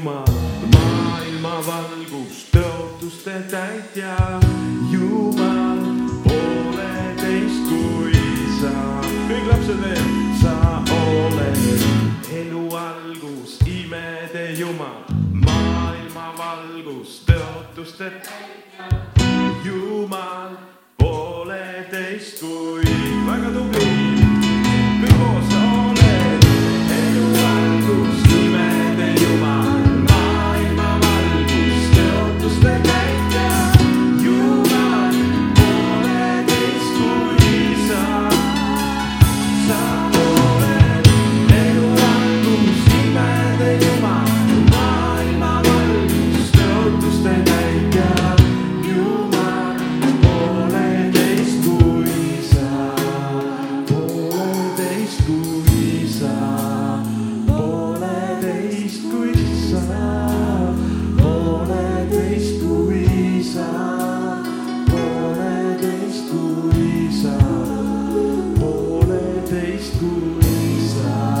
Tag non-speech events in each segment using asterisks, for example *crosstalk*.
Jumal, maailma valgus, tõotuste täitja, Jumal, pooleteist kui sa. kõik lapsed veel, sa oled elu algus, imede Jumal, maailma valgus, tõotuste täitja, Jumal, pooleteist kui väga tubli. Jesus.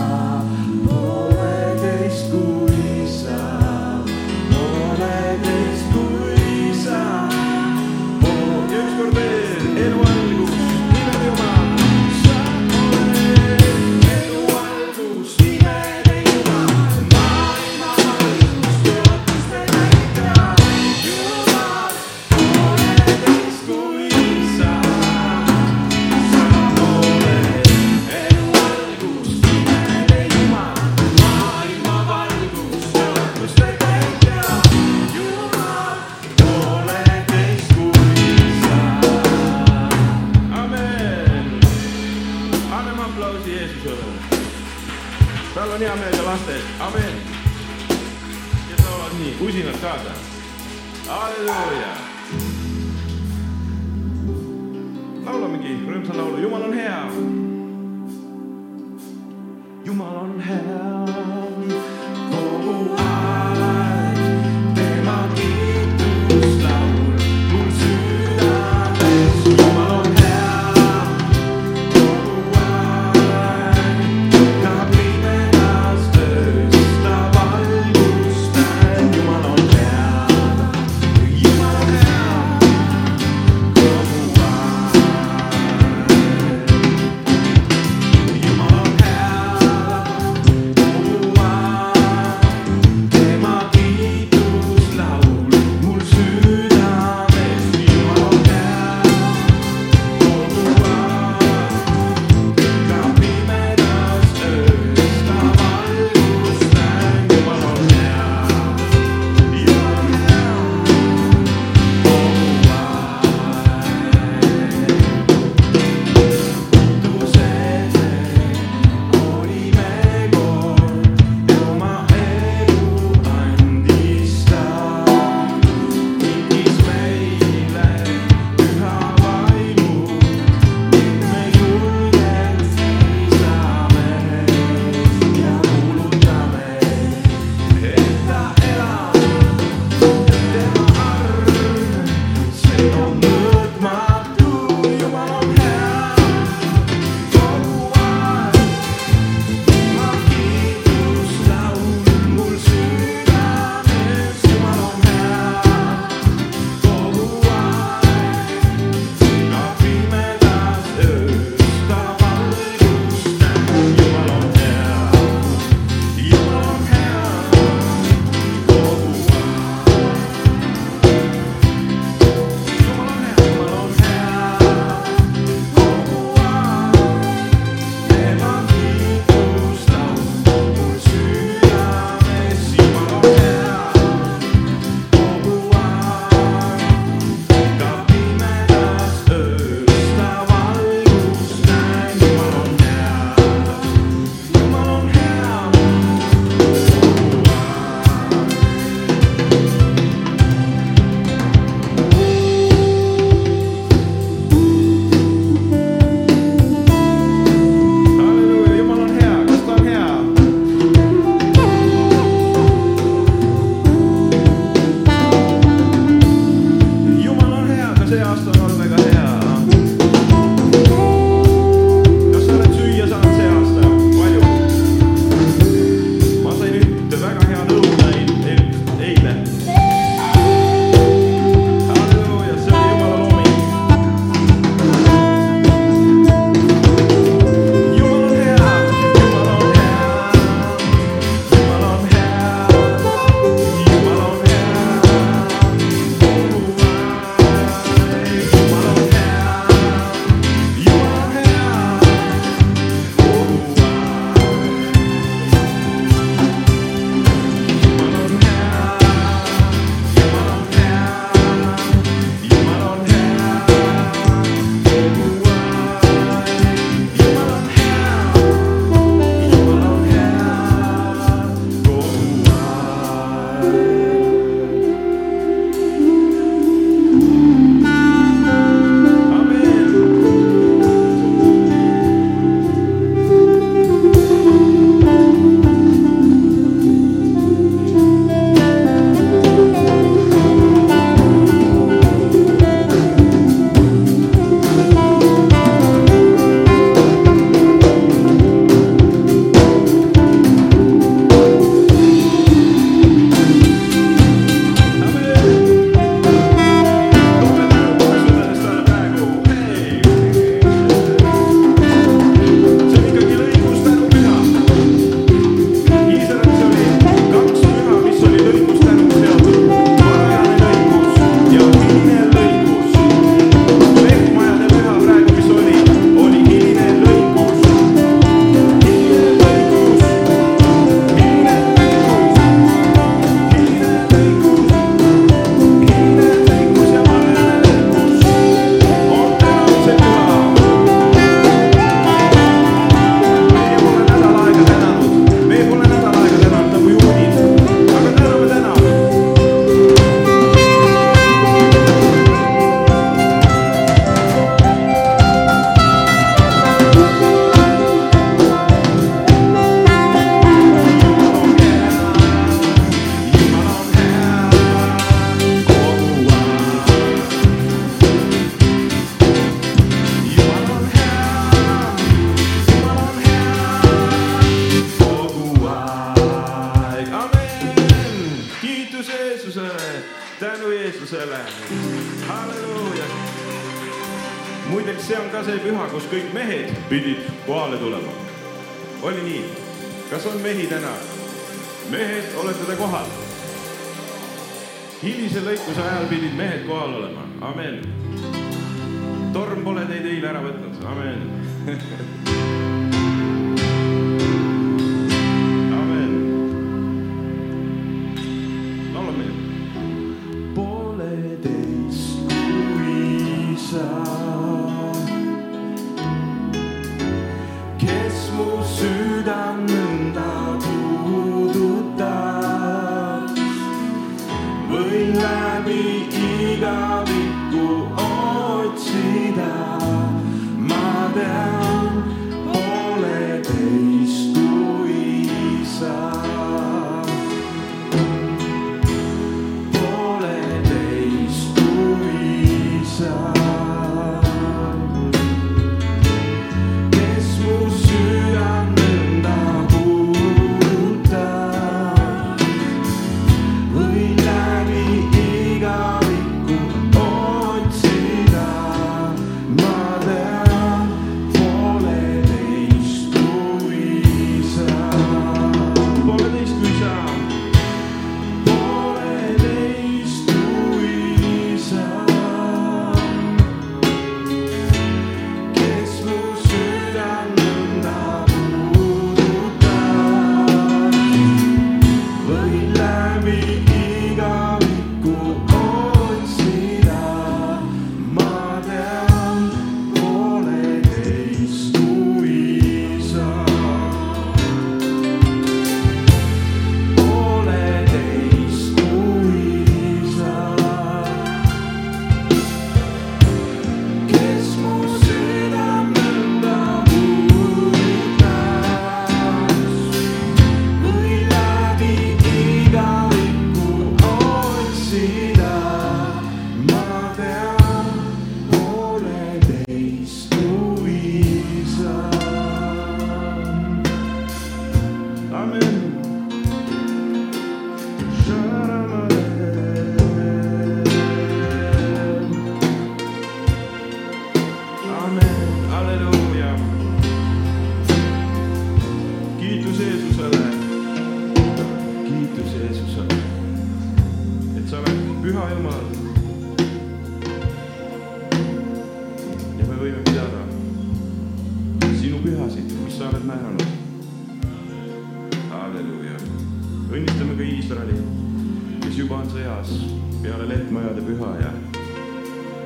on hea meel laste eest, amen. kes laulavad nii, usinalt kaasa. halleluuja. laulamegi rõõmsa laulu, Jumal on hea. Jumal on hea kogu aeg. need pidid kohale tulema. oli nii? kas on mehi täna? mehed, olete te kohal? hilise lõikuse ajal pidid mehed kohal olema, amen. torm pole teid eile ära võtnud, amen *laughs*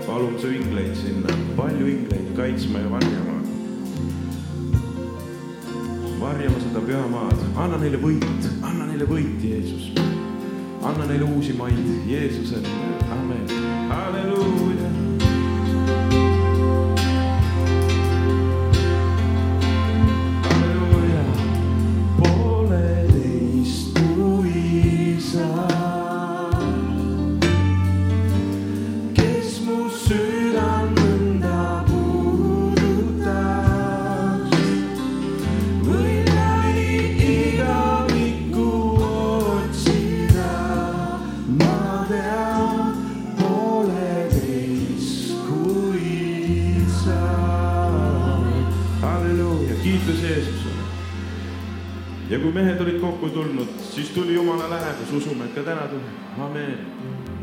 palun su ingleid sinna, palju ingleid kaitsma ja varjama. varjama seda pühamaad, anna neile võit, anna neile võit, Jeesus. anna neile uusi maid, Jeesuse, amen, halleluuja. siis tuli Jumala lähedus, usume, et ka täna tuleb, amen.